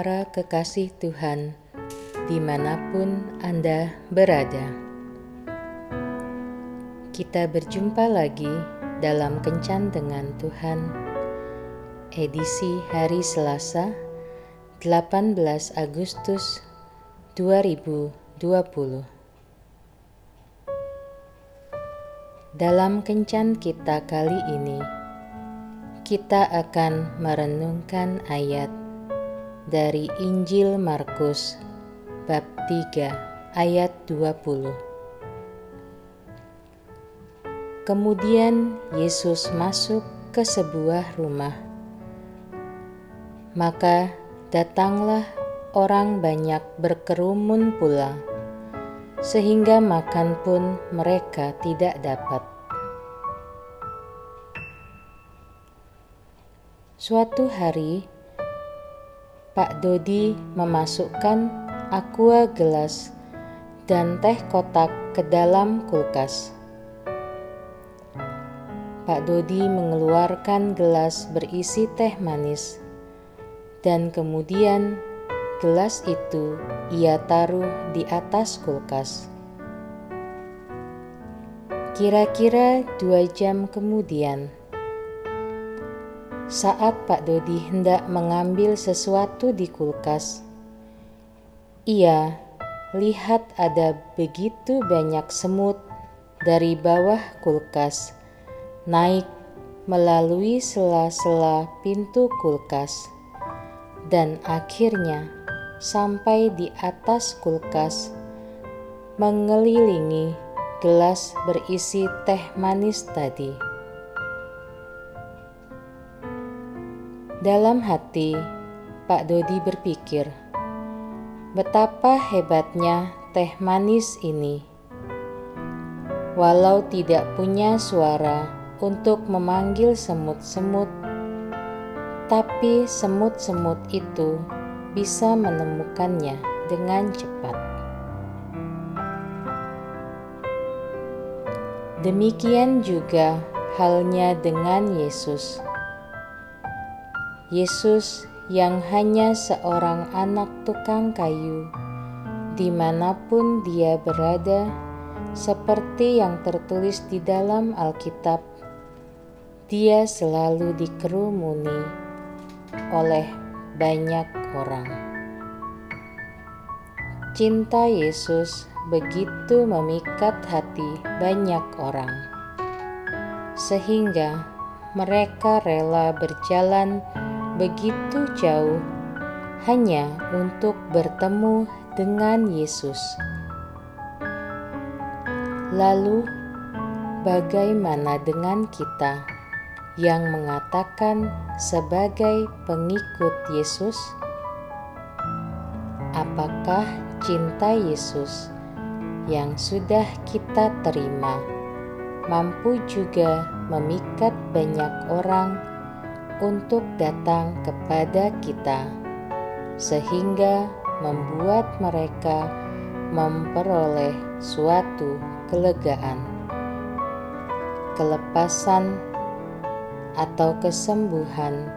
para kekasih Tuhan, di mana pun Anda berada. Kita berjumpa lagi dalam Kencan dengan Tuhan, edisi hari Selasa, 18 Agustus 2020. Dalam Kencan kita kali ini, kita akan merenungkan ayat dari Injil Markus bab 3 ayat 20. Kemudian Yesus masuk ke sebuah rumah. Maka datanglah orang banyak berkerumun pula, sehingga makan pun mereka tidak dapat. Suatu hari, Pak Dodi memasukkan aqua gelas dan teh kotak ke dalam kulkas. Pak Dodi mengeluarkan gelas berisi teh manis, dan kemudian gelas itu ia taruh di atas kulkas. Kira-kira dua jam kemudian, saat Pak Dodi hendak mengambil sesuatu di kulkas. Ia lihat ada begitu banyak semut dari bawah kulkas naik melalui sela-sela pintu kulkas dan akhirnya sampai di atas kulkas mengelilingi gelas berisi teh manis tadi. Dalam hati, Pak Dodi berpikir, betapa hebatnya teh manis ini. Walau tidak punya suara untuk memanggil semut-semut, tapi semut-semut itu bisa menemukannya dengan cepat. Demikian juga halnya dengan Yesus Yesus yang hanya seorang anak tukang kayu, di mana pun dia berada, seperti yang tertulis di dalam Alkitab, dia selalu dikerumuni oleh banyak orang. Cinta Yesus begitu memikat hati banyak orang, sehingga mereka rela berjalan begitu jauh hanya untuk bertemu dengan Yesus. Lalu, bagaimana dengan kita yang mengatakan sebagai pengikut Yesus? Apakah cinta Yesus yang sudah kita terima mampu juga memikat banyak orang? Untuk datang kepada kita, sehingga membuat mereka memperoleh suatu kelegaan, kelepasan, atau kesembuhan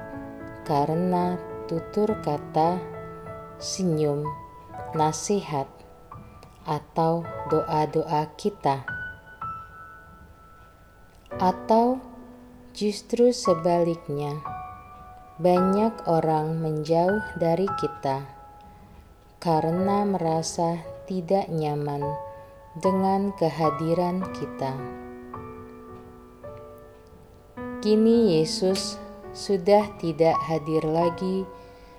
karena tutur kata, senyum, nasihat, atau doa-doa kita, atau justru sebaliknya banyak orang menjauh dari kita karena merasa tidak nyaman dengan kehadiran kita. Kini Yesus sudah tidak hadir lagi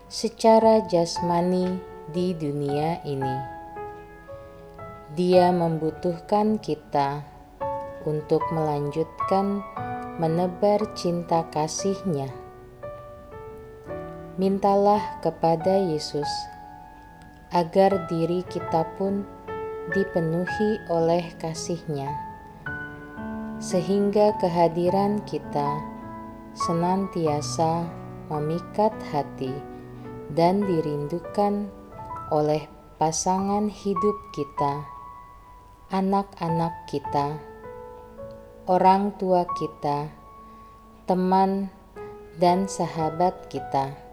secara jasmani di dunia ini. Dia membutuhkan kita untuk melanjutkan menebar cinta kasihnya mintalah kepada Yesus agar diri kita pun dipenuhi oleh kasihnya, sehingga kehadiran kita senantiasa memikat hati dan dirindukan oleh pasangan hidup kita, anak-anak kita, orang tua kita, teman, dan sahabat kita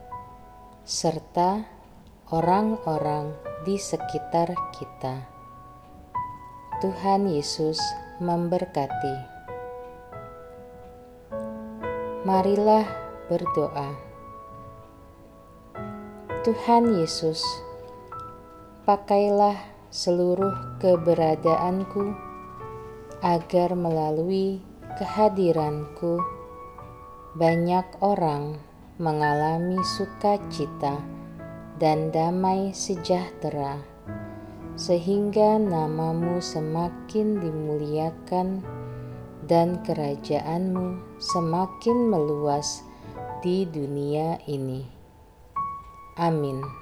serta orang-orang di sekitar kita. Tuhan Yesus memberkati. Marilah berdoa. Tuhan Yesus, pakailah seluruh keberadaanku agar melalui kehadiranku banyak orang mengalami sukacita dan damai sejahtera, sehingga namamu semakin dimuliakan dan kerajaanmu semakin meluas di dunia ini. Amin.